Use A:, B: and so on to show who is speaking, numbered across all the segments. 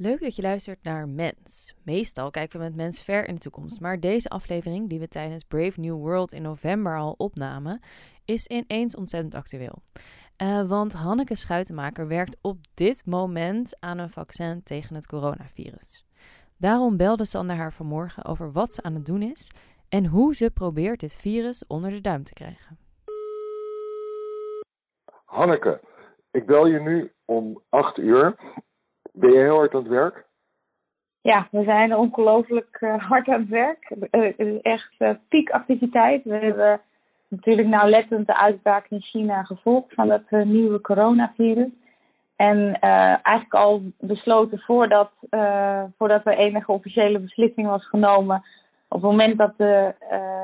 A: Leuk dat je luistert naar Mens. Meestal kijken we met Mens ver in de toekomst, maar deze aflevering, die we tijdens Brave New World in november al opnamen, is ineens ontzettend actueel. Uh, want Hanneke Schuitenmaker werkt op dit moment aan een vaccin tegen het coronavirus. Daarom belde Sander haar vanmorgen over wat ze aan het doen is en hoe ze probeert dit virus onder de duim te krijgen.
B: Hanneke, ik bel je nu om 8 uur ben je heel hard aan het werk?
C: Ja, we zijn ongelooflijk uh, hard aan het werk. Het is echt piekactiviteit. We hebben natuurlijk nauwlettend de uitbraak in China gevolgd van het nieuwe coronavirus. En eigenlijk al besloten voordat, voordat er enige officiële beslissing was genomen. Op het moment dat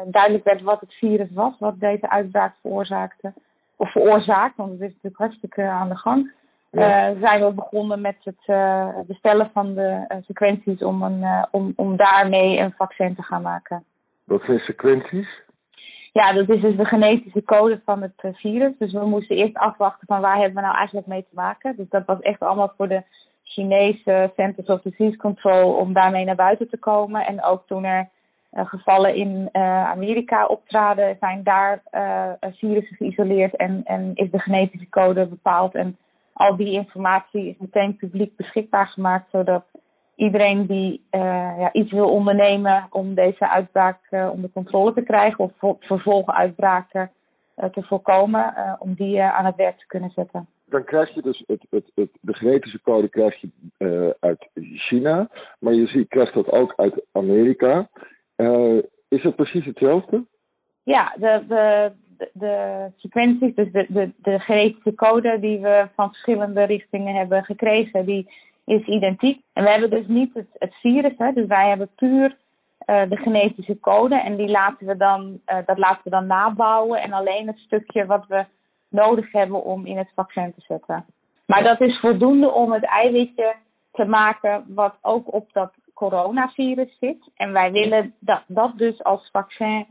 C: duidelijk werd wat het virus was, wat deze uitbraak veroorzaakte. Of veroorzaakt, want het is natuurlijk hartstikke aan de gang ja. uh, zijn we begonnen met het uh, bestellen van de uh, sequenties om, een, om, om daarmee een vaccin te gaan maken.
B: Wat zijn sequenties?
C: Ja, dat is dus de genetische code van het virus. Dus we moesten eerst afwachten van waar hebben we nou eigenlijk mee te maken. Dus dat was echt allemaal voor de Chinese Centers of Disease Control om daarmee naar buiten te komen. En ook toen er gevallen in Amerika optraden, zijn daar virussen geïsoleerd en, en is de genetische code bepaald. En al die informatie is meteen publiek beschikbaar gemaakt, zodat iedereen die uh, ja, iets wil ondernemen om deze uitbraak uh, onder controle te krijgen of vervolguitbraken uh, te voorkomen, om die aan het werk te kunnen zetten.
B: Dan krijg je dus het, het, het, de genetische code krijg je uit China, maar je ziet, krijgt dat ook uit Amerika. is het precies hetzelfde?
C: Ja, de, de, de, sequenties, dus de, de, de genetische code die we van verschillende richtingen hebben gekregen, die is identiek. En we hebben dus niet het, het virus, hè, dus wij hebben puur uh, de genetische code en die laten we dan, uh, dat laten we dan nabouwen en alleen het stukje wat we nodig hebben om in het vaccin te zetten. Maar dat is voldoende om het eiwitje te maken wat ook op dat coronavirus zit. En wij willen dat, dat dus als vaccin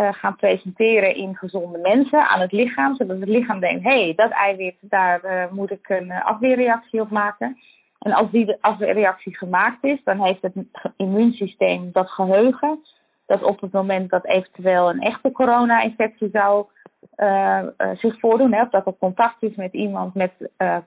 C: uh, gaan presenteren in gezonde mensen aan het lichaam. Zodat het lichaam denkt, hé, hey, dat eiwit, daar uh, moet ik een uh, afweerreactie op maken. En als die afweerreactie gemaakt is, dan heeft het immuunsysteem dat geheugen. Dat op het moment dat eventueel een echte corona-infectie zou zich voordoen, hè, dat er contact is met iemand met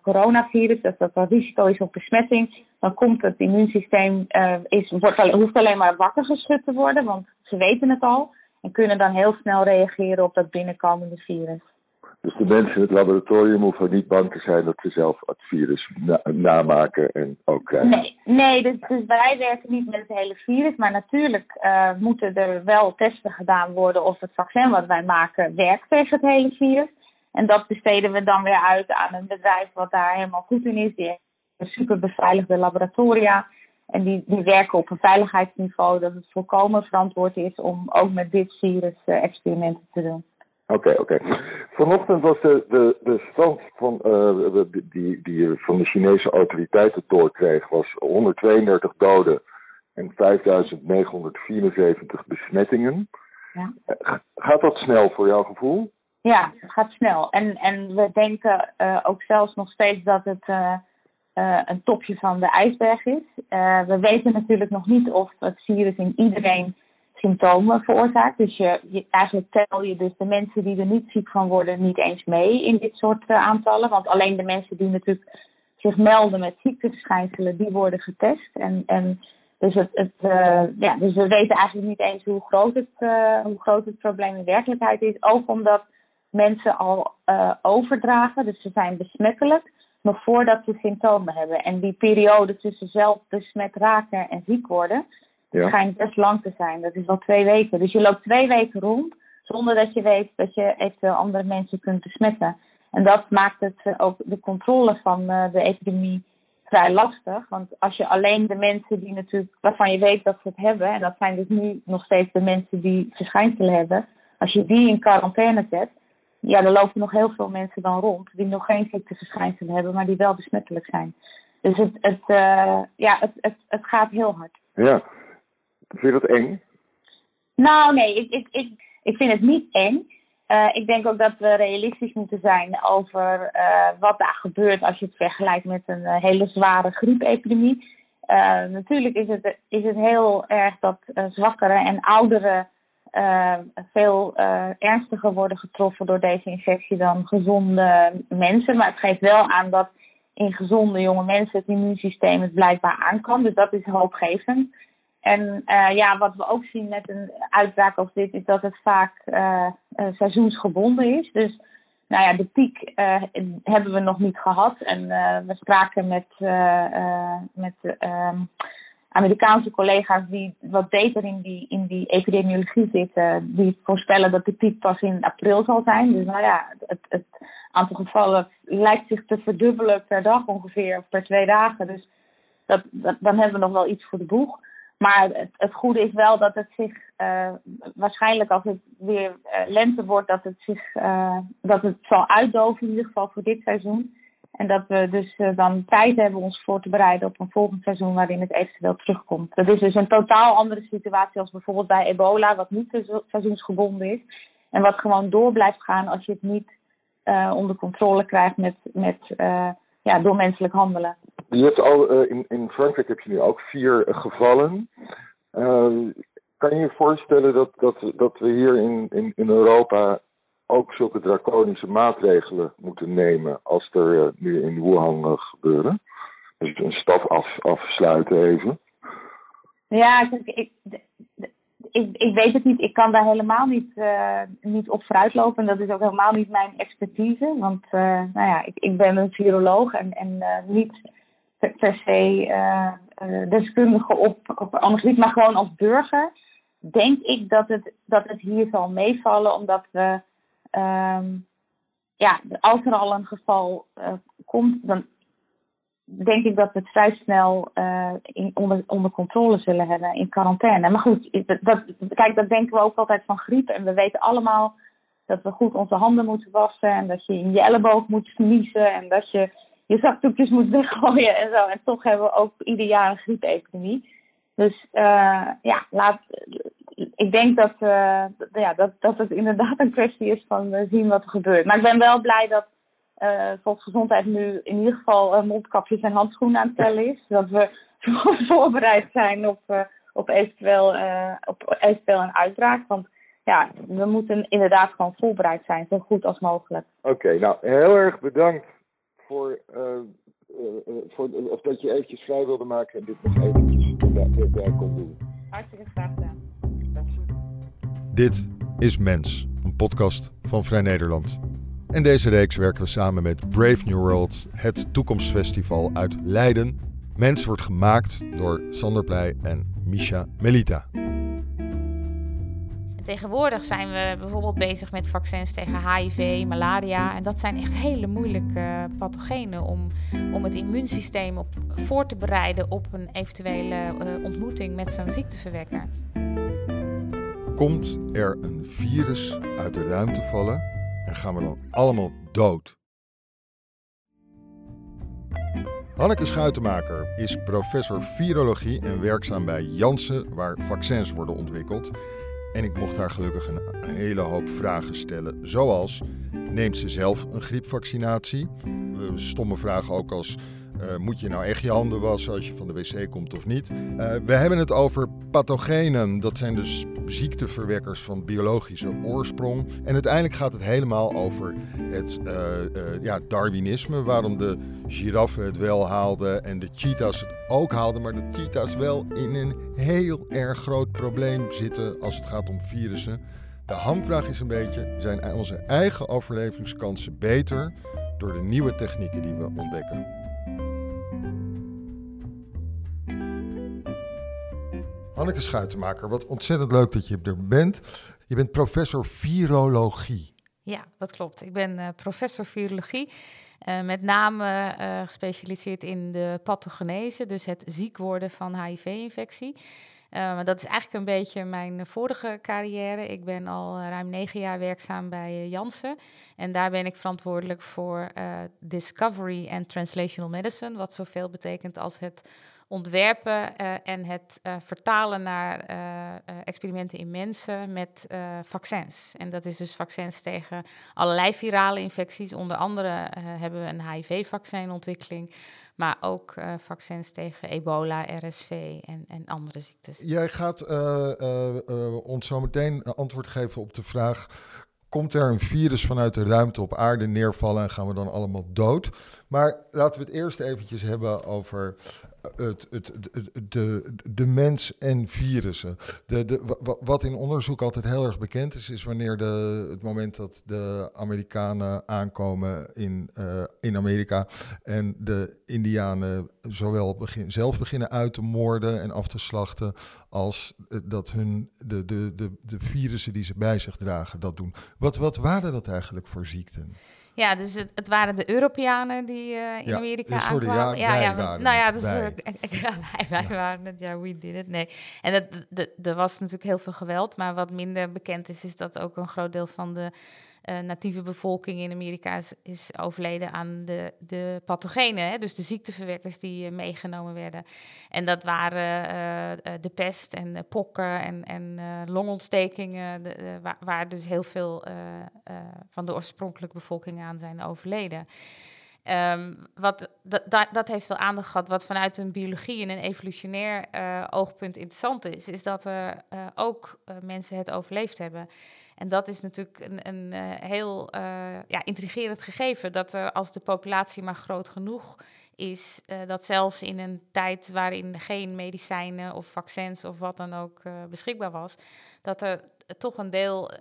C: coronavirus, dat dat een risico is op besmetting, dan komt het immuunsysteem, is, wordt, hoeft alleen maar wakker geschud te worden, want ze weten het al. En kunnen dan heel snel reageren op dat binnenkomende virus.
B: Dus de mensen in het laboratorium hoeven niet bang te zijn dat ze zelf het virus namaken en ook krijgen.
C: Nee, nee dus, dus, wij werken niet met het hele virus. Maar natuurlijk uh, moeten er wel testen gedaan worden of het vaccin wat wij maken werkt tegen het hele virus. En dat besteden we dan weer uit aan een bedrijf wat daar helemaal goed in is. Die heeft super beveiligde laboratoria. En die, die werken op een veiligheidsniveau dat het volkomen verantwoord is om ook met dit virus uh, experimenten te doen.
B: Oké, oké. Vanochtend was de, de, de stand van, uh, die, die je van de Chinese autoriteiten doorkreeg, was 132 doden en 5974 besmettingen. Ja. Eh, gaat dat snel voor jouw gevoel?
C: Ja, het gaat snel. En, en we denken uh, ook zelfs nog steeds dat het uh, een topje van de ijsberg is. Uh, we weten natuurlijk nog niet of het virus in iedereen symptomen veroorzaakt. Dus je, je, eigenlijk tel je dus de mensen die er niet ziek van worden niet eens mee in dit soort uh, aantallen. Want alleen de mensen die natuurlijk zich melden met ziekteverschijnselen, die worden getest. En, en dus, het, het, ja, dus we weten eigenlijk niet eens hoe groot, het, hoe groot het probleem in werkelijkheid is. Ook omdat mensen al overdragen, dus ze zijn besmettelijk nog voordat ze symptomen hebben. En die periode tussen zelf besmet raken en ziek worden, ja. schijnt best lang te zijn. Dat is wel twee weken. Dus je loopt twee weken rond zonder dat je weet dat je eventueel andere mensen kunt besmetten. En dat maakt het eh, ook de controle van uh, de epidemie vrij lastig. Want als je alleen de mensen die natuurlijk, waarvan je weet dat ze het hebben, en dat zijn dus nu nog steeds de mensen die verschijnselen hebben, als je die in quarantaine zet, ja, er lopen nog heel veel mensen dan rond die nog geen ziekteverschijnselen hebben, maar die wel besmettelijk zijn. Dus het, het, uh, ja, het, het, het gaat heel hard.
B: Ja. Vind je dat eng?
C: Nou, nee, ik, ik, ik, ik vind het niet eng. Uh, ik denk ook dat we realistisch moeten zijn over uh, wat daar gebeurt als je het vergelijkt met een hele zware griepepidemie. natuurlijk is het, is het heel erg dat zwakkere en oudere veel ernstiger worden getroffen door deze infectie dan gezonde mensen. Maar het geeft wel aan dat in gezonde jonge mensen het immuunsysteem het blijkbaar aan kan. Dus dat is hoopgevend. En uh, ja, wat we ook zien met een uitbraak als dit, is dat het vaak uh, seizoensgebonden is. Dus nou ja, de piek hebben we nog niet gehad. En we spraken met, met Amerikaanse collega's die wat beter in die, in die epidemiologie zitten. Die voorspellen dat de piek pas in april zal zijn. Dus nou ja, het, het aantal gevallen lijkt zich te verdubbelen per dag ongeveer, of per twee dagen. Dus dat, dan hebben we nog wel iets voor de boeg. Maar het, het goede is wel dat het zich uh, waarschijnlijk als het weer uh, lente wordt, dat het zich uh, dat het zal uitdoven in ieder geval voor dit seizoen. En dat we dus dan tijd hebben ons voor te bereiden op een volgend seizoen waarin het eventueel terugkomt. Dat is dus een totaal andere situatie als bijvoorbeeld bij ebola, wat niet seizoensgebonden is. En wat gewoon door blijft gaan als je het niet onder controle krijgt met, met ja, door menselijk handelen.
B: Je hebt al, in, in Frankrijk heb je nu ook vier gevallen. Kan je je voorstellen dat, dat, dat we hier in, in Europa ook zulke draconische maatregelen moeten nemen als er uh, nu in Wuhan gebeuren? Dus een stad af, afsluiten even.
C: Ja, ik, ik, ik, weet het niet. Ik kan daar helemaal niet, uh, niet op vooruitlopen. En dat is ook helemaal niet mijn expertise. Want nou ja, ik, ik ben een viroloog en, en niet per, se deskundige op, op anesthesie, maar gewoon als burger denk ik dat het, dat het hier zal meevallen, omdat we, um, ja, als er al een geval komt, dan denk ik dat we het vrij snel uh, in, onder, onder controle zullen hebben in quarantaine. Maar goed, dat, kijk, dat denken we ook altijd van griep. En we weten allemaal dat we goed onze handen moeten wassen. En dat je in je elleboog moet sniezen. En dat je je zakdoekjes moet weggooien en zo. En toch hebben we ook ieder jaar een griepepidemie. Dus uh, ja, laat, ik denk dat, uh, ja, dat, dat het inderdaad een kwestie is van zien wat er gebeurt. Maar ik ben wel blij dat uh, Volksgezondheid nu in ieder geval mondkapjes en handschoenen aan het tellen is. Zodat we voorbereid zijn op, op, eventueel, op eventueel een uitbraak. Want ja, we moeten inderdaad gewoon voorbereid zijn, zo goed als mogelijk.
B: Oké, nou heel erg bedankt voor, voor of dat je eventjes vrij wilde maken en dit nog eventjes daar kon doen.
C: Hartstikke graag gedaan.
D: Dit is Mens, een podcast van Vrij Nederland. In deze reeks werken we samen met Brave New World, het toekomstfestival uit Leiden. Mens wordt gemaakt door Sander Pleij en Misha Melita.
E: Tegenwoordig zijn we bijvoorbeeld bezig met vaccins tegen HIV, malaria. En dat zijn echt hele moeilijke pathogenen om, om het immuunsysteem op, voor te bereiden op een eventuele uh, ontmoeting met zo'n ziekteverwekker.
D: Komt er een virus uit de ruimte vallen en gaan we dan allemaal dood. Hanneke Schuitenmaker is professor virologie en werkzaam bij Janssen, waar vaccins worden ontwikkeld. En ik mocht haar gelukkig een hele hoop vragen stellen, zoals: neemt ze zelf een griepvaccinatie? Stomme vragen ook als: uh, moet je nou echt je handen wassen als je van de wc komt of niet? Uh, we hebben het over pathogenen. Dat zijn dus ziekteverwekkers van biologische oorsprong. En uiteindelijk gaat het helemaal over het uh, ja, Darwinisme. Waarom de giraffen het wel haalden en de cheetahs het ook haalden. Maar de cheetahs wel in een heel erg groot probleem zitten als het gaat om virussen. De hamvraag is een beetje, zijn onze eigen overlevingskansen beter door de nieuwe technieken die we ontdekken? Hanneke Schuitenmaker, wat ontzettend leuk dat je er bent. Je bent professor virologie.
E: Ja, dat klopt. Ik ben uh, professor virologie. Uh, met name uh, gespecialiseerd in de pathogenese, dus het ziek worden van HIV-infectie. Dat is eigenlijk een beetje mijn vorige carrière. Ik ben al ruim negen jaar werkzaam bij Janssen. En daar ben ik verantwoordelijk voor Discovery and Translational Medicine, wat zoveel betekent als het ontwerpen uh, en het uh, vertalen naar uh, experimenten in mensen met vaccins. En dat is dus vaccins tegen allerlei virale infecties. Onder andere hebben we een HIV-vaccinontwikkeling. Maar ook vaccins tegen ebola, RSV en, en andere ziektes.
D: Jij gaat ons zo meteen antwoord geven op de vraag komt er een virus vanuit de ruimte op aarde neervallen en gaan we dan allemaal dood. Maar laten we het eerst eventjes hebben over het, het, de, de mens en virussen. De, de, wat in onderzoek altijd heel erg bekend is, is wanneer de, het moment dat de Amerikanen aankomen in, uh, in Amerika en de Indianen zowel begin, zelf beginnen uit te moorden en af te slachten, als eh, dat hun de, de, de, de virussen die ze bij zich dragen dat doen. Wat, wat waren dat eigenlijk voor ziekten?
E: Ja, dus het, het, waren de Europeanen die uh, in Amerika sorry, aankwamen. Ja, ja, ja nou ja, dus, wij. Wij, wij waren het. Ja, we did it. Nee. En er was natuurlijk heel veel geweld, maar wat minder bekend is, is dat ook een groot deel van de uh, natieve bevolking in Amerika is, overleden aan de, de pathogenen, hè? dus de ziekteverwekkers die uh, meegenomen werden. En dat waren uh, de pest en pokken en, en longontstekingen, de, waar, waar, dus heel veel van de oorspronkelijke bevolking aan zijn overleden. Um, wat, dat, dat heeft veel aandacht gehad. Wat vanuit een biologie en een evolutionair oogpunt interessant is, is dat er ook mensen het overleefd hebben. En dat is natuurlijk een, een heel ja, intrigerend gegeven. Dat er als de populatie maar groot genoeg is, dat zelfs in een tijd waarin geen medicijnen of vaccins of wat dan ook beschikbaar was, dat er toch een deel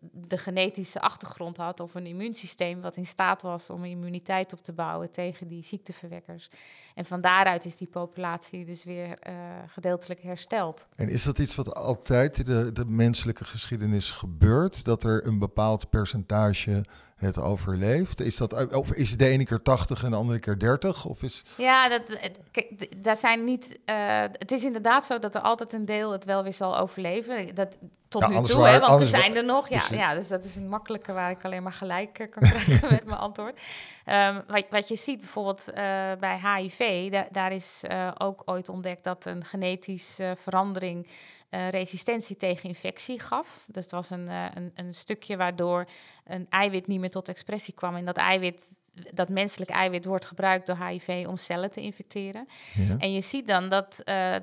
E: de genetische achtergrond had of een immuunsysteem wat in staat was om immuniteit op te bouwen tegen die ziekteverwekkers. En van daaruit is die populatie dus weer uh, gedeeltelijk hersteld.
D: En is dat iets wat altijd in de, de menselijke geschiedenis gebeurt? Dat er een bepaald percentage het overleeft? Is dat, of is de ene keer 80 en de andere keer 30? Of is...
E: Ja, dat, kijk, daar zijn niet. Uh, het is inderdaad zo dat er altijd een deel het wel weer zal overleven. Dat, tot nu toe, hè, want er zijn er nog. Ja, ja, dus dat is een makkelijke waar ik alleen maar gelijk uh, kan krijgen met mijn antwoord. Um, wat, wat, je ziet bijvoorbeeld uh, bij HIV, da daar is ook ooit ontdekt dat een genetische verandering uh, resistentie tegen infectie gaf. Dus het was een, uh, een, een, stukje waardoor een eiwit niet meer tot expressie kwam. En dat eiwit dat menselijk eiwit wordt gebruikt door HIV om cellen te infecteren. Ja. En je ziet dan dat uh,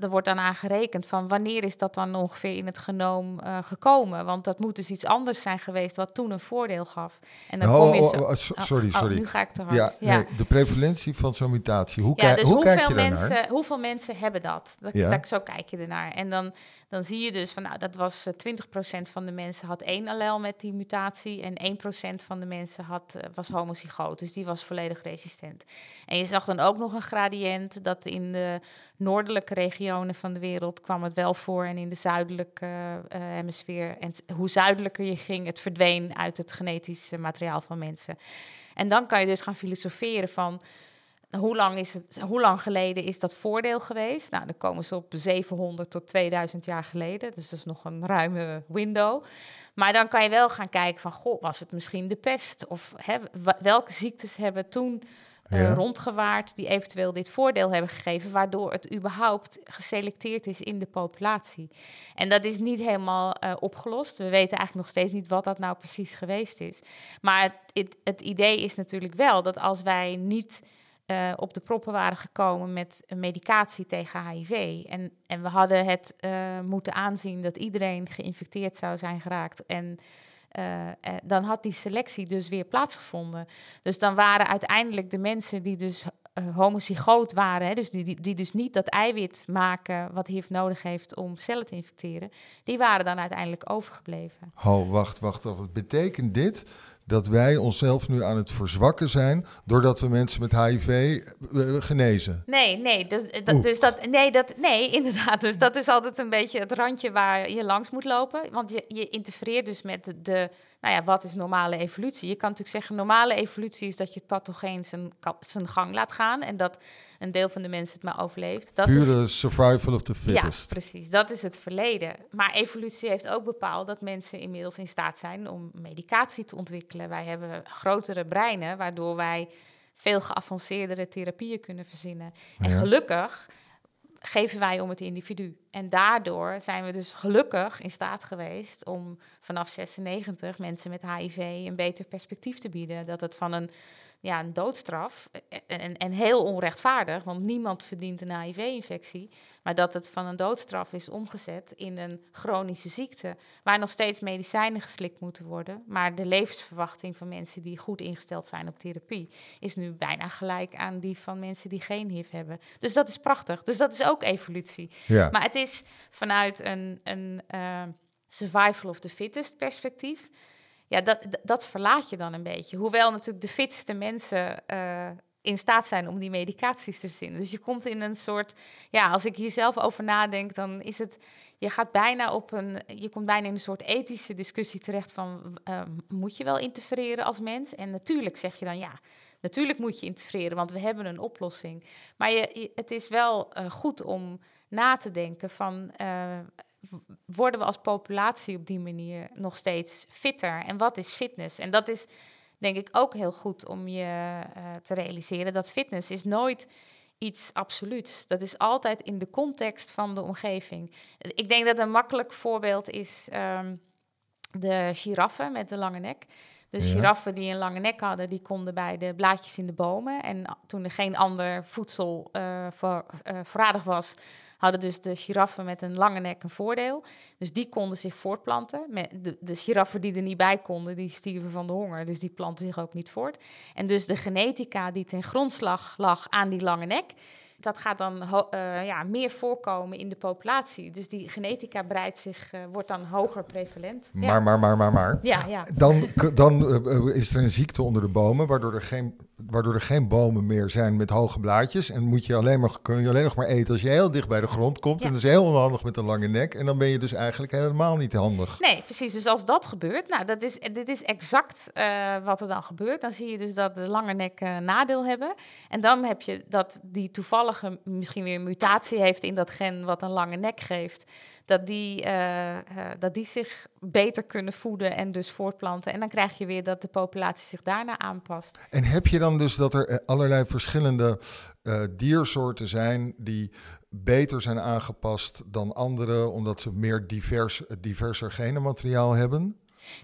E: er wordt dan aangerekend van wanneer is dat dan ongeveer in het genoom uh, gekomen? Want dat moet dus iets anders zijn geweest wat toen een voordeel gaf. En dan
D: oh, kom je oh, zo, oh, sorry, oh, sorry.
E: nu ga ik te
D: hard. Ja, ja. Nee, de prevalentie van zo'n mutatie. Hoe,
E: ja, dus
D: hoe
E: hoeveel
D: kijk je
E: mensen, Hoeveel mensen hebben dat? dat, ja. dat? Zo kijk je ernaar. En dan, dan zie je dus van, nou, dat was uh, eh, 20% van de mensen had één allel met die mutatie en 1% van de mensen had, was homozygoot. Dus die was volledig resistent. En je zag dan ook nog een gradiënt dat in de noordelijke regionen van de wereld kwam het wel voor en in de zuidelijke uh, hemisfeer. En hoe zuidelijker je ging, het verdween uit het genetische materiaal van mensen. En dan kan je dus gaan filosoferen van hoe lang, is het, hoe lang geleden is dat voordeel geweest? Nou, dan komen ze op 700 tot 2000 jaar geleden. Dus dat is nog een ruime window. Maar dan kan je wel gaan kijken van, goh, was het misschien de pest? Of hè, welke ziektes hebben toen uh, rondgewaard die eventueel dit voordeel hebben gegeven, waardoor het überhaupt geselecteerd is in de populatie. En dat is niet helemaal uh, opgelost. We weten eigenlijk nog steeds niet wat dat nou precies geweest is. Maar het, het, het idee is natuurlijk wel dat als wij niet uh, op de proppen waren gekomen met een medicatie tegen HIV. En, en we hadden het uh, moeten aanzien dat iedereen geïnfecteerd zou zijn geraakt. En uh, dan had die selectie dus weer plaatsgevonden. Dus dan waren uiteindelijk de mensen die dus homozygoot waren, hè, dus die, die, die, dus niet dat eiwit maken wat HIV nodig heeft om cellen te infecteren, die waren dan uiteindelijk overgebleven.
D: Oh, wacht, wacht. Wat betekent dit? Dat wij onszelf nu aan het verzwakken zijn doordat we mensen met HIV eh, genezen.
E: Nee, nee, dus, eh, dat, dus dat, nee, dat, nee, inderdaad. Dus dat is altijd een beetje het randje waar je langs moet lopen. Want je, je interfereert dus met de, nou ja, wat is normale evolutie? Je kan natuurlijk zeggen, normale evolutie is dat je het pathogeen zijn, zijn gang laat gaan en dat een deel van de mensen het maar overleeft. Dat
D: Pure is, survival of the fittest.
E: Ja, precies. Dat is het verleden. Maar evolutie heeft ook bepaald dat mensen inmiddels in staat zijn om medicatie te ontwikkelen. Wij hebben grotere breinen, waardoor wij veel geavanceerdere therapieën kunnen verzinnen. En gelukkig geven wij om het individu. En daardoor zijn we dus gelukkig in staat geweest om vanaf 96 mensen met HIV een beter perspectief te bieden. Dat het van een ja, een doodstraf. En, en heel onrechtvaardig, want niemand verdient een HIV-infectie. Maar dat het van een doodstraf is omgezet in een chronische ziekte. Waar nog steeds medicijnen geslikt moeten worden. Maar de levensverwachting van mensen die goed ingesteld zijn op therapie. is nu bijna gelijk aan die van mensen die geen HIV hebben. Dus dat is prachtig. Dus dat is ook evolutie.
D: Ja.
E: Maar het is vanuit een. een uh, survival of the fittest perspectief ja, dat, dat verlaat je dan een beetje. Hoewel natuurlijk de fitste mensen uh, in staat zijn om die medicaties te verzinnen. Dus je komt in een soort, ja, als ik hier zelf over nadenk, dan is het, je gaat bijna op een, je komt bijna in een soort ethische discussie terecht van, uh, moet je wel interfereren als mens? En natuurlijk zeg je dan ja. Natuurlijk moet je interfereren, want we hebben een oplossing. Maar je, het is wel uh, goed om na te denken van worden we als populatie op die manier nog steeds fitter? En wat is fitness? En dat is denk ik ook heel goed om je uh, te realiseren dat fitness is nooit iets absoluuts. Dat is altijd in de context van de omgeving. Ik denk dat een makkelijk voorbeeld is um, de giraffen met de lange nek. De ja. giraffen die een lange nek hadden, die konden bij de blaadjes in de bomen. En toen er geen ander voedsel uh, voor, uh, voorradig was, hadden dus de giraffen met een lange nek een voordeel. Dus die konden zich voortplanten. De, de giraffen die er niet bij konden, die stierven van de honger. Dus die planten zich ook niet voort. En dus de genetica die ten grondslag lag aan die lange nek dat gaat dan uh, ja, meer voorkomen in de populatie. Dus die genetica breidt zich, uh, wordt dan hoger prevalent.
D: Maar, ja. maar, maar, maar, maar.
E: Ja, ja.
D: Dan, dan uh, is er een ziekte onder de bomen, waardoor er, geen, waardoor er geen bomen meer zijn met hoge blaadjes. En moet je alleen maar, kun je alleen nog maar eten als je heel dicht bij de grond komt. Ja. En dat is heel onhandig met een lange nek. En dan ben je dus eigenlijk helemaal niet handig.
E: Nee, precies. Dus als dat gebeurt, nou, dat is, dit is exact wat er dan gebeurt. Dan zie je dus dat de lange nek nadeel hebben. En dan heb je dat die toevallig misschien weer een mutatie heeft in dat gen wat een lange nek geeft, dat die, uh, uh, dat die zich beter kunnen voeden en dus voortplanten. En dan krijg je weer dat de populatie zich daarna aanpast.
D: En heb je dan dus dat er eh, allerlei verschillende uh, diersoorten zijn die beter zijn aangepast dan andere, omdat ze meer divers, diverser genenmateriaal hebben?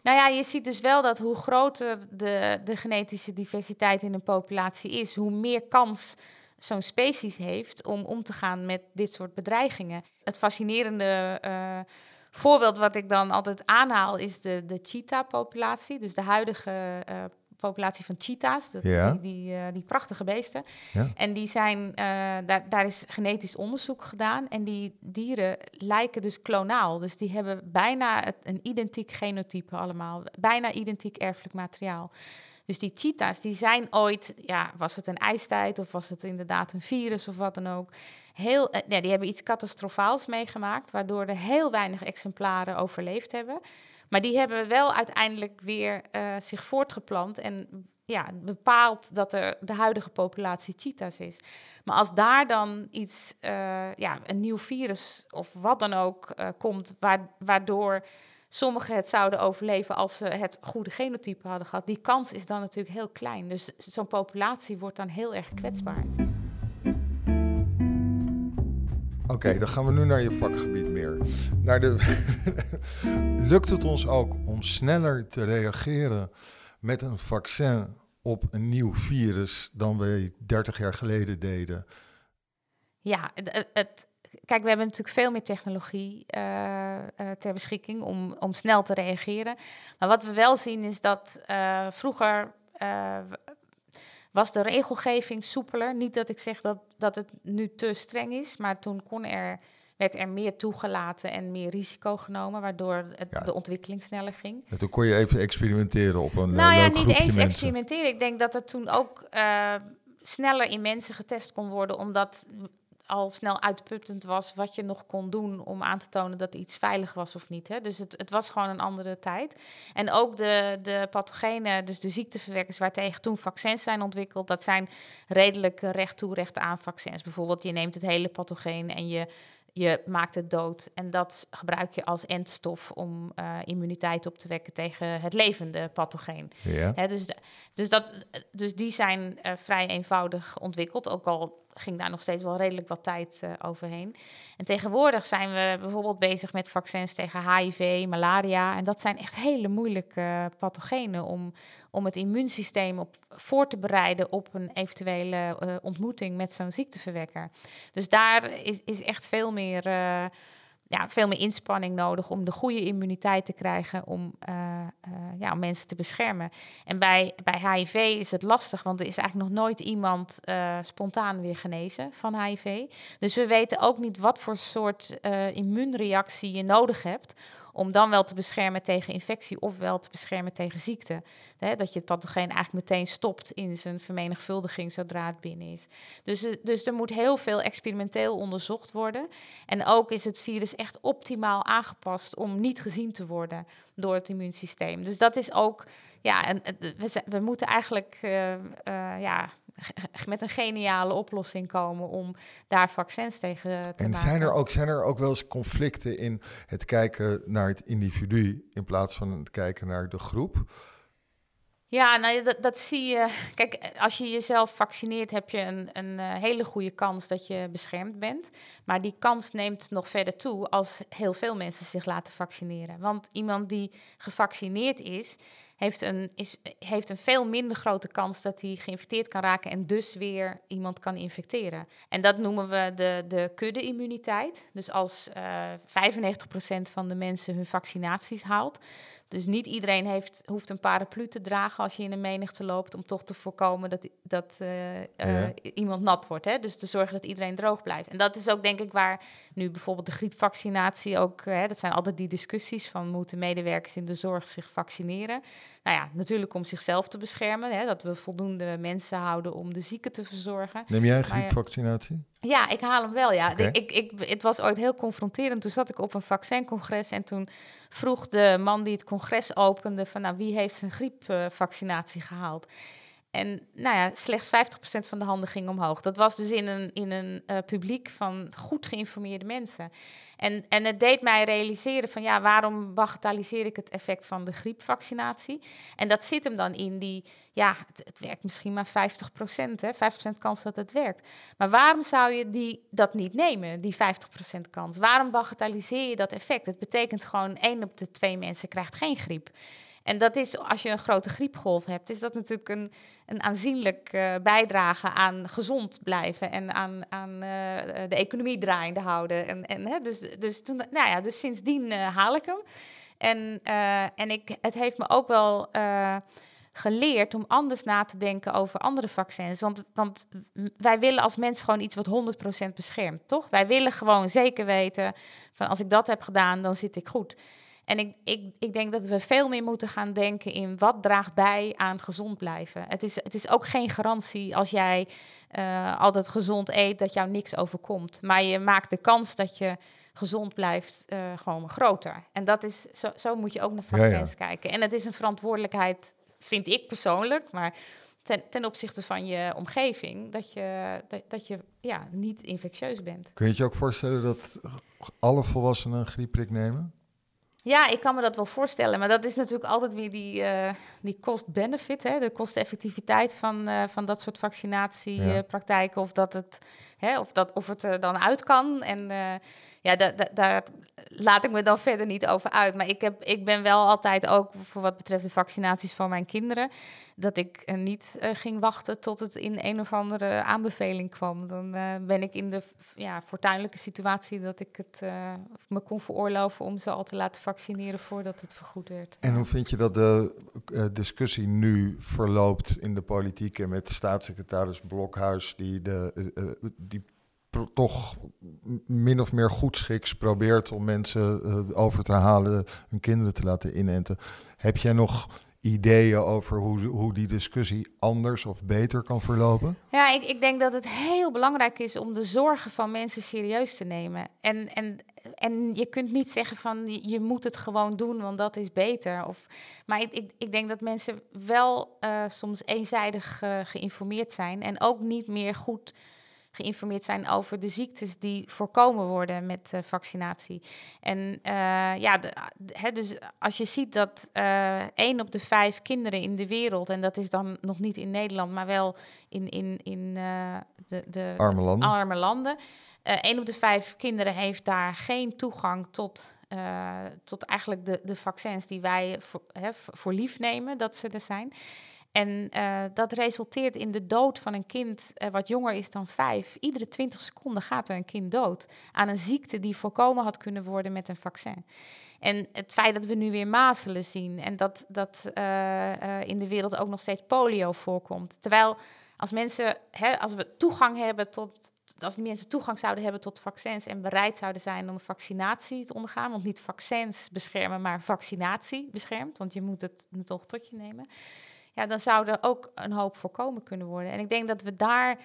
E: Nou ja, je ziet dus wel dat hoe groter de, de genetische diversiteit in een populatie is, hoe meer kans zo'n species heeft om om te gaan met dit soort bedreigingen. Het fascinerende uh, voorbeeld wat ik dan altijd aanhaal is de, de cheetah-populatie. Dus de huidige uh, populatie van cheetahs, dat,
D: ja.
E: die, die, uh, die, prachtige beesten.
D: Ja.
E: En die zijn, daar, daar is genetisch onderzoek gedaan. En die dieren lijken dus klonaal. Dus die hebben bijna het, een identiek genotype allemaal. Bijna identiek erfelijk materiaal. Dus die cheetahs, die zijn ooit, ja, was het een ijstijd of was het inderdaad een virus of wat dan ook. Heel, eh, ja, die hebben iets catastrofaals meegemaakt, waardoor er heel weinig exemplaren overleefd hebben. Maar die hebben wel uiteindelijk weer uh, zich voortgeplant en ja, bepaalt dat er de huidige populatie cheetahs is. Maar als daar dan iets, uh, ja, een nieuw virus of wat dan ook komt, waardoor sommigen het zouden overleven als ze het goede genotype hadden gehad. Die kans is dan natuurlijk heel klein. Dus zo'n populatie wordt dan heel erg kwetsbaar.
D: Oké, okay, dan gaan we nu naar je vakgebied meer. Naar de Lukt het ons ook om sneller te reageren met een vaccin op een nieuw virus dan we 30 jaar geleden deden?
E: Ja, het, het, kijk, we hebben natuurlijk veel meer technologie uh, uh, ter beschikking om, om snel te reageren. Maar wat we wel zien is dat uh, vroeger was de regelgeving soepeler. Niet dat ik zeg dat, dat het nu te streng is, maar toen kon er, werd er meer toegelaten en meer risico genomen, waardoor het, ja. de ontwikkeling sneller ging.
D: En toen kon je even experimenteren op een
E: Nou ja,
D: niet
E: eens
D: mensen.
E: experimenteren. Ik denk dat er toen ook sneller in mensen getest kon worden, omdat al snel uitputtend was wat je nog kon doen om aan te tonen dat iets veilig was of niet. Hè? Dus het, het was gewoon een andere tijd. En ook de, de pathogenen, dus de ziekteverwekkers waartegen toen vaccins zijn ontwikkeld, dat zijn redelijk recht toe, recht aan vaccins. Bijvoorbeeld, je neemt het hele pathogeen en je je maakt het dood. En dat gebruik je als endstof om uh, immuniteit op te wekken tegen het levende pathogeen.
D: Ja.
E: Hè, dus, de, dus, dat, dus die zijn uh, vrij eenvoudig ontwikkeld. Ook al ging daar nog steeds wel redelijk wat tijd uh, overheen. En tegenwoordig zijn we bijvoorbeeld bezig met vaccins tegen HIV, malaria. En dat zijn echt hele moeilijke pathogenen om, om het immuunsysteem op voor te bereiden op een eventuele uh, ontmoeting met zo'n ziekteverwekker. Dus daar is, is echt veel meer ja, veel meer inspanning nodig om de goede immuniteit te krijgen om, uh, uh, ja, om mensen te beschermen. En bij, bij HIV is het lastig, want er is eigenlijk nog nooit iemand uh, spontaan weer genezen van HIV. Dus we weten ook niet wat voor soort immuunreactie je nodig hebt om dan wel te beschermen tegen infectie of wel te beschermen tegen ziekte. dat je het pathogeen eigenlijk meteen stopt in zijn vermenigvuldiging zodra het binnen is. Dus, eh, dus er moet heel veel experimenteel onderzocht worden. En ook is het virus echt optimaal aangepast om niet gezien te worden door het immuunsysteem. Dus dat is ook, ja, en, we, we moeten eigenlijk, uh, ja met een geniale oplossing komen om daar vaccins tegen te
D: en
E: maken.
D: En zijn er, ook, zijn er ook wel eens conflicten in het kijken naar het individu in plaats van het kijken naar de groep?
E: Ja, nou, dat, dat zie je. Kijk, als je jezelf vaccineert, heb je een, een uh, hele goede kans dat je beschermd bent. Maar die kans neemt nog verder toe als heel veel mensen zich laten vaccineren. Want iemand die gevaccineerd is, heeft een, is, heeft een veel minder grote kans dat hij geïnfecteerd kan raken en dus weer iemand kan infecteren. En dat noemen we de, de kudde-immuniteit. Dus als uh, eh, 95% van de mensen hun vaccinaties haalt, dus niet iedereen heeft, hoeft een paraplu te dragen als je in een menigte loopt, om toch te voorkomen dat, dat uh, uh, iemand nat wordt. Hè? Dus te zorgen dat iedereen droog blijft. En dat is ook denk ik waar nu bijvoorbeeld de griepvaccinatie ook, hè, dat zijn altijd die discussies van moeten medewerkers in de zorg zich vaccineren. Nou ja, natuurlijk om zichzelf te beschermen, hè, dat we voldoende mensen houden om de zieken te verzorgen.
D: Neem jij griepvaccinatie?
E: Ja, ik haal hem wel, ja. Okay. Ik, ik, het was ooit heel confronterend. Toen zat ik op een vaccincongres en toen vroeg de man die het congres opende... van nou, wie heeft zijn griepvaccinatie gehaald? En nou ja, slechts 50% van de handen ging omhoog. Dat was dus in een, in een uh, publiek van goed geïnformeerde mensen. En, en het deed mij realiseren van ja, waarom bagatelliseer ik het effect van de griepvaccinatie? En dat zit hem dan in die, ja, het, het werkt misschien maar 50%, hè, 50% kans dat het werkt. Maar waarom zou je die, dat niet nemen, die 50% kans? Waarom bagatelliseer je dat effect? Het betekent gewoon één op de twee mensen krijgt geen griep. En dat is, als je een grote griepgolf hebt, is dat natuurlijk een, een aanzienlijk uh, bijdrage aan gezond blijven en aan, aan uh, de economie draaiende houden. En, en, hè, dus, dus, toen, nou ja, dus sindsdien haal ik hem. En, en ik, het heeft me ook wel geleerd om anders na te denken over andere vaccins. Want, want wij willen als mens gewoon iets wat 100% beschermt, toch? Wij willen gewoon zeker weten van als ik dat heb gedaan, dan zit ik goed. En ik, ik, ik denk dat we veel meer moeten gaan denken in wat draagt bij aan gezond blijven. Het is, het is ook geen garantie als jij uh, altijd gezond eet dat jou niks overkomt. Maar je maakt de kans dat je gezond blijft uh, gewoon groter. En dat is, zo, zo moet je ook naar vaccins ja, ja. kijken. En het is een verantwoordelijkheid, vind ik persoonlijk, maar ten, ten opzichte van je omgeving, dat je, dat, dat je ja, niet infectieus bent.
D: Kun je je ook voorstellen dat alle volwassenen een griepprik nemen?
E: Ja, ik kan me dat wel voorstellen. Maar dat is natuurlijk altijd weer die, uh, die cost-benefit, de kosteffectiviteit van, uh, van dat soort vaccinatiepraktijken. Ja. of, dat het, hè, of, dat, of het er dan uit kan. En uh, ja, da, da, daar laat ik me dan verder niet over uit. Maar ik, heb, ik ben wel altijd ook, voor wat betreft de vaccinaties van mijn kinderen, dat ik uh, niet uh, ging wachten tot het in een of andere aanbeveling kwam. Dan uh, ben ik in de ja, fortuinlijke situatie dat ik het me kon veroorloven om ze al te laten vaccineren voordat het vergoed werd.
D: En hoe vind je dat de discussie nu verloopt in de politiek en met staatssecretaris Blokhuis, die, de, die toch min of meer goedschiks probeert om mensen uh, over te halen hun kinderen te laten inenten. Heb jij nog ideeën over hoe, hoe die discussie anders of beter kan verlopen?
E: Ja, ik, ik denk dat het heel belangrijk is om de zorgen van mensen serieus te nemen. En, en, en je kunt niet zeggen van je moet het gewoon doen, want dat is beter. Of, maar ik, ik, ik denk dat mensen wel uh, soms eenzijdig uh, geïnformeerd zijn en ook niet meer goed geïnformeerd zijn over de ziektes die voorkomen worden met uh, vaccinatie. En ja, hè, dus als je ziet dat één op de vijf kinderen in de wereld, en dat is dan nog niet in Nederland, maar wel in, in, in de, de
D: arme landen.
E: Arme landen. één op de vijf kinderen heeft daar geen toegang tot uh, tot eigenlijk de, de vaccins die wij voor, hè, voor lief nemen dat ze er zijn. En uh, dat resulteert in de dood van een kind uh, wat jonger is dan vijf. Iedere 20 seconden gaat er een kind dood aan een ziekte die voorkomen had kunnen worden met een vaccin. En het feit dat we nu weer mazelen zien en dat, dat uh, in de wereld ook nog steeds polio voorkomt. Terwijl als mensen, hè, als we toegang hebben tot, als die mensen toegang zouden hebben tot vaccins en bereid zouden zijn om vaccinatie te ondergaan, want niet vaccins beschermen, maar vaccinatie beschermt, want je moet het toch tot je nemen, ja, dan zou er ook een hoop voorkomen kunnen worden. En ik denk dat we daar,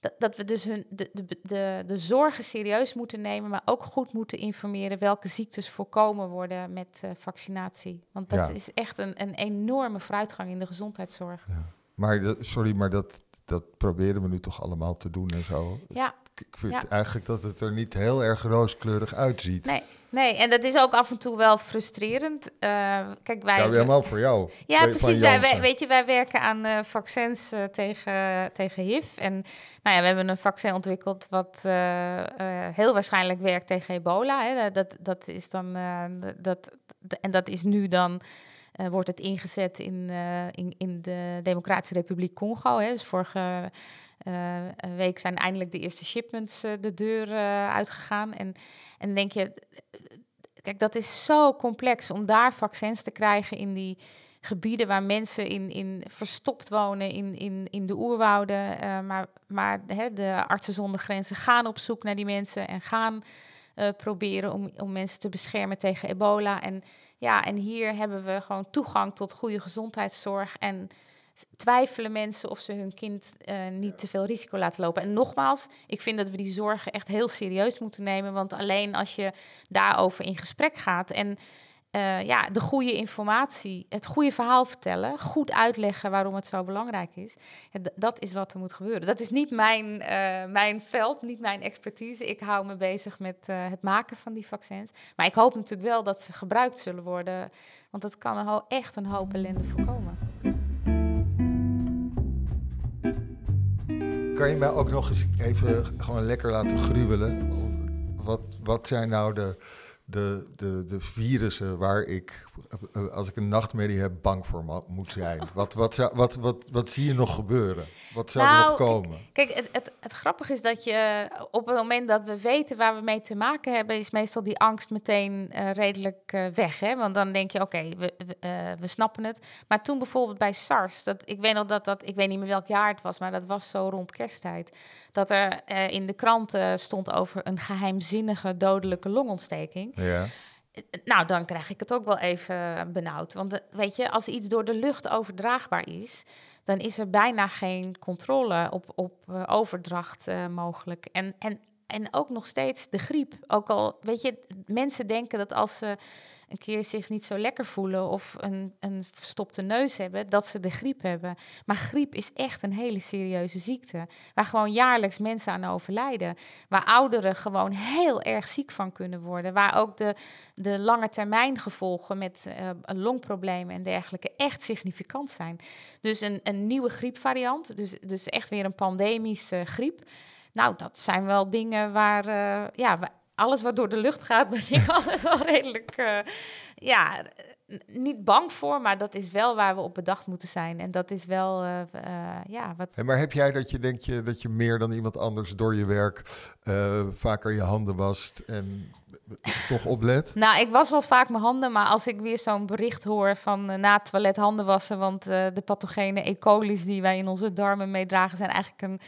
E: dat, dat we dus hun, de, de, de, de zorgen serieus moeten nemen, maar ook goed moeten informeren welke ziektes voorkomen worden met uh, vaccinatie. Want dat is echt een, een enorme vooruitgang in de gezondheidszorg. Ja.
D: Maar sorry, maar dat, dat proberen we nu toch allemaal te doen en zo.
E: Ja.
D: Ik vind eigenlijk dat het er niet heel erg rooskleurig uitziet.
E: Nee, nee, en dat is ook af en toe wel frustrerend. Uh, kijk, wij...
D: Ja, helemaal voor jou.
E: Ja, precies. Wij, weet je, wij werken aan uh, vaccins uh, tegen, tegen HIV. En nou ja, we hebben een vaccin ontwikkeld wat heel waarschijnlijk werkt tegen ebola. Hè. Dat, dat is dan... dat, en dat is nu dan... Uh, wordt het ingezet in, uh, in, in de Democratische Republiek Congo. Hè. Dus vorige uh, week zijn eindelijk de eerste shipments de deur uitgegaan. En, en denk je, kijk, dat is zo complex om daar vaccins te krijgen in die gebieden waar mensen in, in verstopt wonen, in, in, in de oerwouden. maar maar hè, de artsen zonder grenzen gaan op zoek naar die mensen en gaan proberen om, om mensen te beschermen tegen ebola. En ja, en hier hebben we gewoon toegang tot goede gezondheidszorg. En twijfelen mensen of ze hun kind uh, niet te veel risico laten lopen. En nogmaals, ik vind dat we die zorgen echt heel serieus moeten nemen. Want alleen als je daarover in gesprek gaat en uh, ja, de goede informatie, het goede verhaal vertellen, goed uitleggen waarom het zo belangrijk is. dat is wat er moet gebeuren. Dat is niet mijn, uh, mijn veld, niet mijn expertise. Ik hou me bezig met uh, het maken van die vaccins. Maar ik hoop natuurlijk wel dat ze gebruikt zullen worden, want dat kan een echt een hoop ellende voorkomen.
D: Kan je mij ook nog eens even gewoon lekker laten gruwelen? Wat, wat zijn nou de de, de, de virussen waar ik, eh, als ik een nachtmerrie heb, bang voor moet zijn? Wat, wat, wat, wat, wat, wat zie je nog gebeuren? Wat zou er nog nou, komen?
E: Kijk, het, het, het, grappige is dat je op het moment dat we weten waar we mee te maken hebben, is meestal die angst meteen uh, redelijk uh, weg. Hè? Want dan denk je, oké, we, we, uh, we, snappen het. Maar toen bijvoorbeeld bij SARS, dat, ik weet nog dat dat, ik weet niet meer welk jaar het was, maar dat was zo rond kersttijd. Dat er in de kranten stond over een geheimzinnige dodelijke longontsteking.
D: Ja.
E: Nou, dan krijg ik het ook wel even benauwd. Want weet je, als iets door de lucht overdraagbaar is, dan is er bijna geen controle op, op uh, overdracht mogelijk. En, en, en ook nog steeds de griep. Ook al, weet je, mensen denken dat als ze een keer zich niet zo lekker voelen of een, een verstopte neus hebben, dat ze de griep hebben. Maar griep is echt een hele serieuze ziekte, waar gewoon jaarlijks mensen aan overlijden. Waar ouderen gewoon heel erg ziek van kunnen worden. Waar ook de, de lange termijn gevolgen met uh, longproblemen en dergelijke echt significant zijn. Dus een, een nieuwe griepvariant, dus, dus echt weer een pandemische griep. Nou, dat zijn wel dingen waar, uh, ja, alles wat door de lucht gaat, ben ik altijd wel redelijk, uh, ja, niet bang voor, maar dat is wel waar we op bedacht moeten zijn. En dat is wel, uh, ja, wat...
D: maar heb jij dat je denkt je, dat je meer dan iemand anders door je werk vaker je handen wast en toch oplet?
E: nou, ik was wel vaak mijn handen, maar als ik weer zo'n bericht hoor van na het toilet handen wassen, want de pathogene E. coli's die wij in onze darmen meedragen zijn eigenlijk een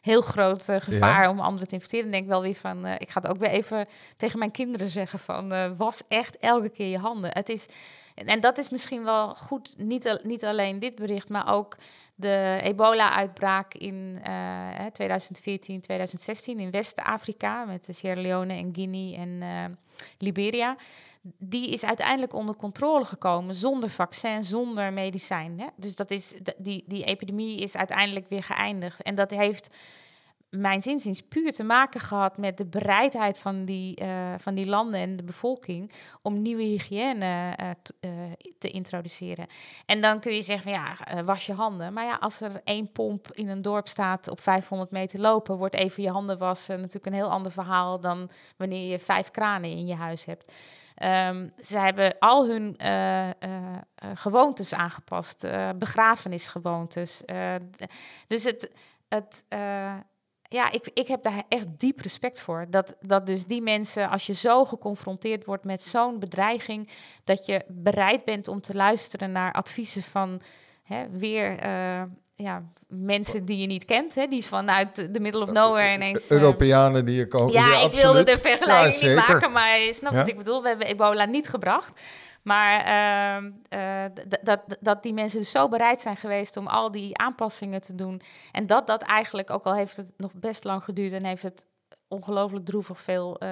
E: heel groot uh, gevaar om anderen te infecteren. Denk wel weer van, uh, ik ga het ook weer even tegen mijn kinderen zeggen van, uh, was echt elke keer je handen. Het is, en dat is misschien wel goed, niet, niet alleen dit bericht, maar ook de ebola-uitbraak in 2014, 2016 in West-Afrika met Sierra Leone en Guinea en Liberia die is uiteindelijk onder controle gekomen zonder vaccin, zonder medicijn. Hè? Dus dat is, die, die epidemie is uiteindelijk weer geëindigd. En dat heeft mijn zinziens puur te maken gehad met de bereidheid van die, eh, van die landen en de bevolking om nieuwe hygiëne uh, te introduceren. En dan kun je zeggen van ja, was je handen. Maar ja, als er één pomp in een dorp staat op 500 meter lopen, wordt even je handen wassen natuurlijk een heel ander verhaal dan wanneer je vijf kranen in je huis hebt. Um, ze hebben al hun uh, uh, gewoontes aangepast, begrafenisgewoontes. dus het, het ja, ik, ik heb daar echt diep respect voor. Dat, dat dus die mensen, als je zo geconfronteerd wordt met zo'n bedreiging, dat je bereid bent om te luisteren naar adviezen van hè, weer uh, ja, mensen die je niet kent, hè, die vanuit de middle of nowhere ineens...
D: Uh, Europeanen die je komen.
E: Ja, ik wilde de vergelijking niet maken, maar je snapt ja? wat ik bedoel. We hebben ebola niet gebracht. Maar uh, uh, dat, dat die mensen dus zo bereid zijn geweest om al die aanpassingen te doen. En dat dat eigenlijk, ook al heeft het nog best lang geduurd en heeft het ongelooflijk droevig veel uh,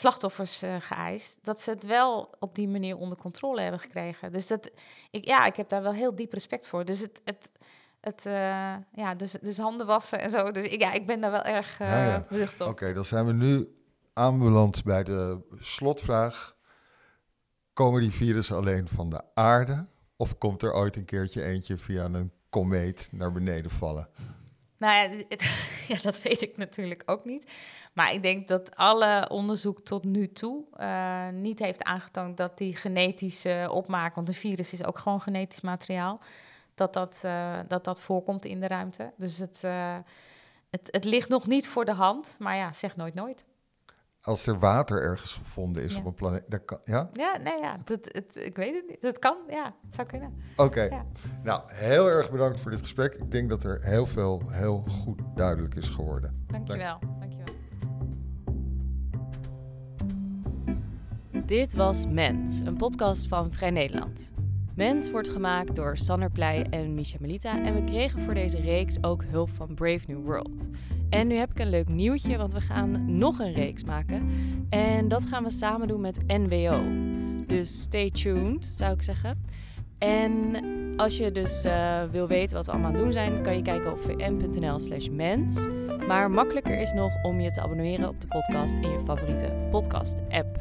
E: slachtoffers geëist, dat ze het wel op die manier onder controle hebben gekregen. Dus dat, ik, ja, ik heb daar wel heel diep respect voor. Dus het. het het, ja, dus, dus handen wassen en zo. Dus ik, ja, ik ben daar wel erg uh, ja, ja. op.
D: Oké, dan zijn we nu aanbeland bij de slotvraag. Komen die virussen alleen van de aarde? Of komt er ooit een keertje eentje via een komeet naar beneden vallen?
E: Nou ja, ja, dat weet ik natuurlijk ook niet. Maar ik denk dat alle onderzoek tot nu toe uh, niet heeft aangetoond dat die genetische opmaak, want een virus is ook gewoon genetisch materiaal, dat dat, uh, dat, dat voorkomt in de ruimte. Dus het, uh, het, het ligt nog niet voor de hand, maar ja, zeg nooit nooit
D: als er water ergens gevonden is op een planeet. Dat kan, ja?
E: Ja, nee, ja. Dat, het, ik weet het niet. Dat kan, ja. Het zou kunnen.
D: Oké. Ja. Nou, heel erg bedankt voor dit gesprek. Ik denk dat er heel veel heel goed duidelijk is geworden.
E: Dankjewel. Dank. Dankjewel.
A: Dit was Mens, een podcast van Vrij Nederland. Mens wordt gemaakt door Sanner Pleij en Misha Melita. En we kregen voor deze reeks ook hulp van Brave New World. En nu heb ik een leuk nieuwtje, want we gaan nog een reeks maken. En dat gaan we samen doen met NWO. Dus stay tuned, zou ik zeggen. En als je dus uh, wil weten wat we allemaal aan het doen zijn, kan je kijken op vm.nl slash mens. Maar makkelijker is nog om je te abonneren op de podcast in je favoriete podcast-app.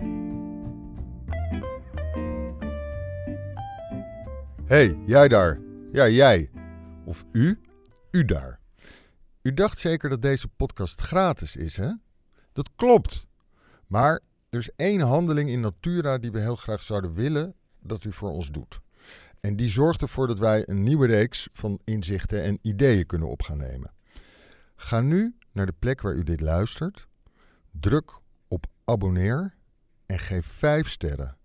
D: Hey, jij daar. Ja, jij. Of u. U daar. U dacht zeker dat deze podcast gratis is, hè? Dat klopt. Maar er is één handeling in Natura die we heel graag zouden willen dat u voor ons doet. En die zorgt ervoor dat wij een nieuwe reeks van inzichten en ideeën kunnen op gaan nemen. Ga nu naar de plek waar u dit luistert, druk op abonneer en geef 5 sterren.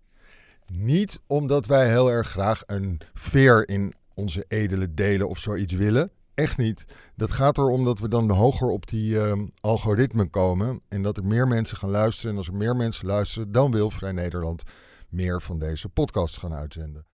D: Niet omdat wij heel erg graag een veer in onze edele delen of zoiets willen. Echt niet. Dat gaat erom dat we dan hoger op die uh, algoritmen komen. En dat er meer mensen gaan luisteren. En als er meer mensen luisteren, dan wil Vrij Nederland meer van deze podcasts gaan uitzenden.